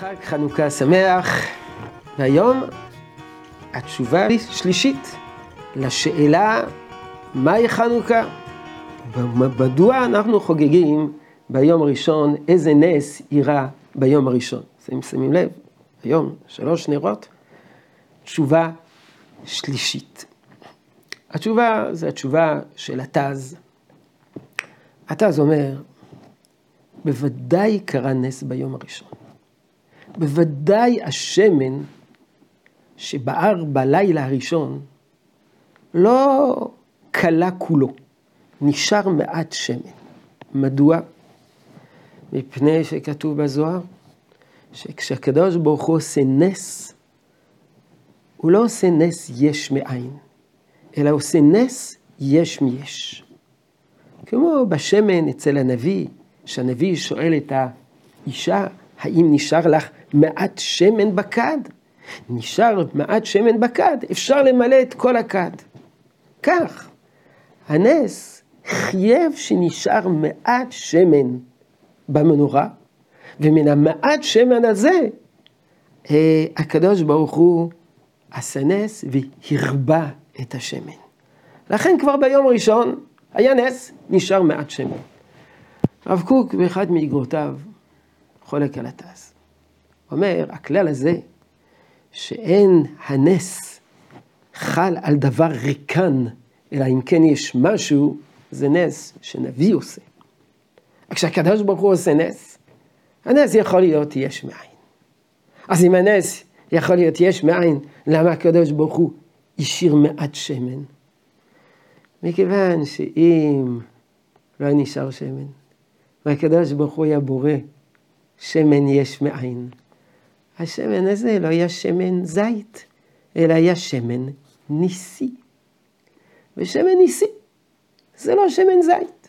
חג חנוכה שמח, והיום התשובה שלישית לשאלה מהי חנוכה? מדוע אנחנו חוגגים ביום הראשון איזה נס אירע ביום הראשון? אתם שמים לב, היום שלוש נרות, תשובה שלישית. התשובה זה התשובה של התז. התז אומר, בוודאי קרה נס ביום הראשון. בוודאי השמן שבער בלילה הראשון לא כלה כולו, נשאר מעט שמן. מדוע? מפני שכתוב בזוהר שכשהקדוש ברוך הוא עושה נס, הוא לא עושה נס יש מאין, אלא עושה נס יש מיש. כמו בשמן אצל הנביא, שהנביא שואל את האישה, האם נשאר לך מעט שמן בכד? נשאר מעט שמן בכד, אפשר למלא את כל הכד. כך, הנס חייב שנשאר מעט שמן במנורה, ומן המעט שמן הזה, אה, הקדוש ברוך הוא עשה נס והרבה את השמן. לכן כבר ביום הראשון היה נס, נשאר מעט שמן. הרב קוק באחד מאגרותיו חולק על התעש. אומר, הכלל הזה, שאין הנס חל על דבר ריקן, אלא אם כן יש משהו, זה נס שנביא עושה. כשהקדוש ברוך הוא עושה נס, הנס יכול להיות יש מאין. אז אם הנס יכול להיות יש מאין, למה הקדוש ברוך הוא השאיר מעט שמן? מכיוון שאם לא נשאר שמן, והקדוש ברוך הוא היה בורא שמן יש מאין, השמן הזה לא היה שמן זית, אלא היה שמן ניסי. ושמן ניסי זה לא שמן זית.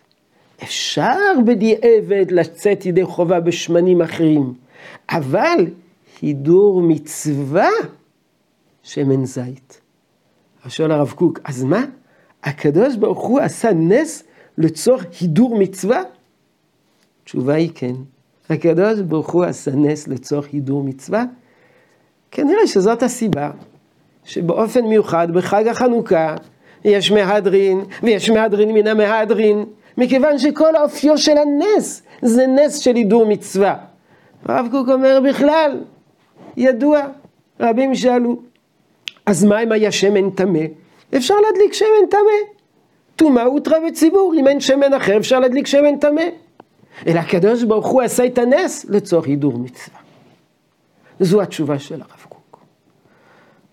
אפשר בדיעבד לצאת ידי חובה בשמנים אחרים, אבל הידור מצווה שמן זית. שואל הרב קוק, אז מה? הקדוש ברוך הוא עשה נס לצורך הידור מצווה? התשובה היא כן. הקדוש ברוך הוא עשה נס לצורך הידור מצווה? כנראה שזאת הסיבה שבאופן מיוחד בחג החנוכה יש מהדרין ויש מהדרין מן המהדרין, מכיוון שכל האופיו של הנס זה נס של הידור מצווה. הרב קוק אומר בכלל, ידוע, רבים שאלו, אז מה אם היה שמן טמא? אפשר להדליק שמן טמא. טומאה הותרה בציבור, אם אין שמן אחר אפשר להדליק שמן טמא. אלא הקדוש ברוך הוא עשה את הנס לצורך הידור מצווה. זו התשובה של הרב קוק.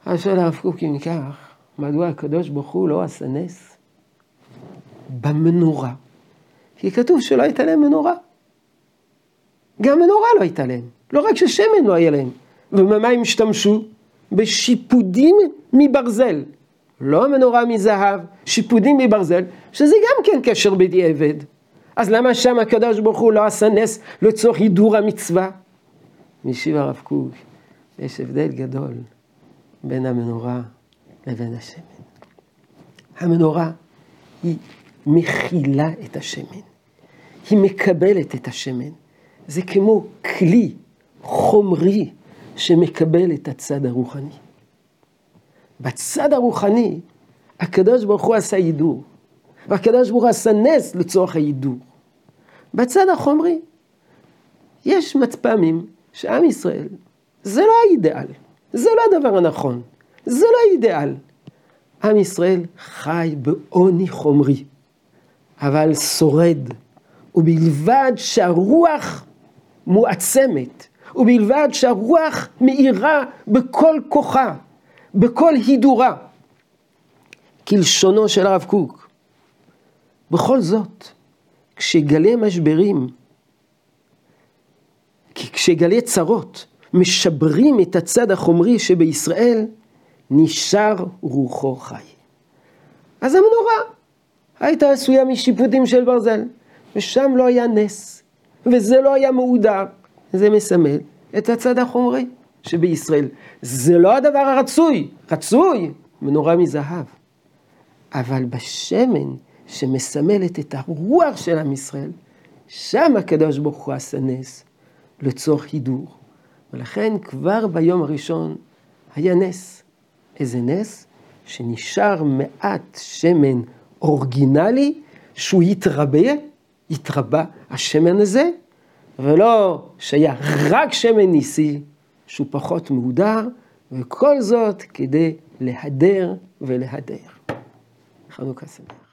אז שואל הרב קוק אם כך, מדוע הקדוש ברוך הוא לא עשה נס? במנורה. כי כתוב שלא הייתה להם מנורה. גם מנורה לא הייתה להם. לא רק ששמן לא היה להם. ובמה הם השתמשו? בשיפודים מברזל. לא מנורה מזהב, שיפודים מברזל, שזה גם כן קשר בדיעבד. אז למה שם הקדוש ברוך הוא לא עשה נס לצורך הידור המצווה? משיב הרב קוק, יש הבדל גדול בין המנורה לבין השמן. המנורה היא מכילה את השמן, היא מקבלת את השמן. זה כמו כלי חומרי שמקבל את הצד הרוחני. בצד הרוחני, הקדוש ברוך הוא עשה הידור. והקדוש ברוך הוא עשה נס לצורך היידור. בצד החומרי, יש מצפמים שעם ישראל, זה לא האידאל, זה לא הדבר הנכון, זה לא האידאל. עם ישראל חי בעוני חומרי, אבל שורד, ובלבד שהרוח מועצמת, ובלבד שהרוח מאירה בכל כוחה, בכל הידורה, כלשונו של הרב קוק. בכל זאת, כשגלי משברים, כשגלי צרות משברים את הצד החומרי שבישראל, נשאר רוחו חי. אז המנורה הייתה עשויה משיפוטים של ברזל, ושם לא היה נס, וזה לא היה מהודר. זה מסמל את הצד החומרי שבישראל. זה לא הדבר הרצוי, רצוי, מנורה מזהב. אבל בשמן שמסמלת את הרוח של עם ישראל, שם הקדוש ברוך הוא עשה נס לצורך הידור. ולכן כבר ביום הראשון היה נס. איזה נס? שנשאר מעט שמן אורגינלי שהוא יתרבה, יתרבה השמן הזה, ולא שהיה רק שמן ניסי שהוא פחות מהודר, וכל זאת כדי להדר ולהדר. חנוכה שמח.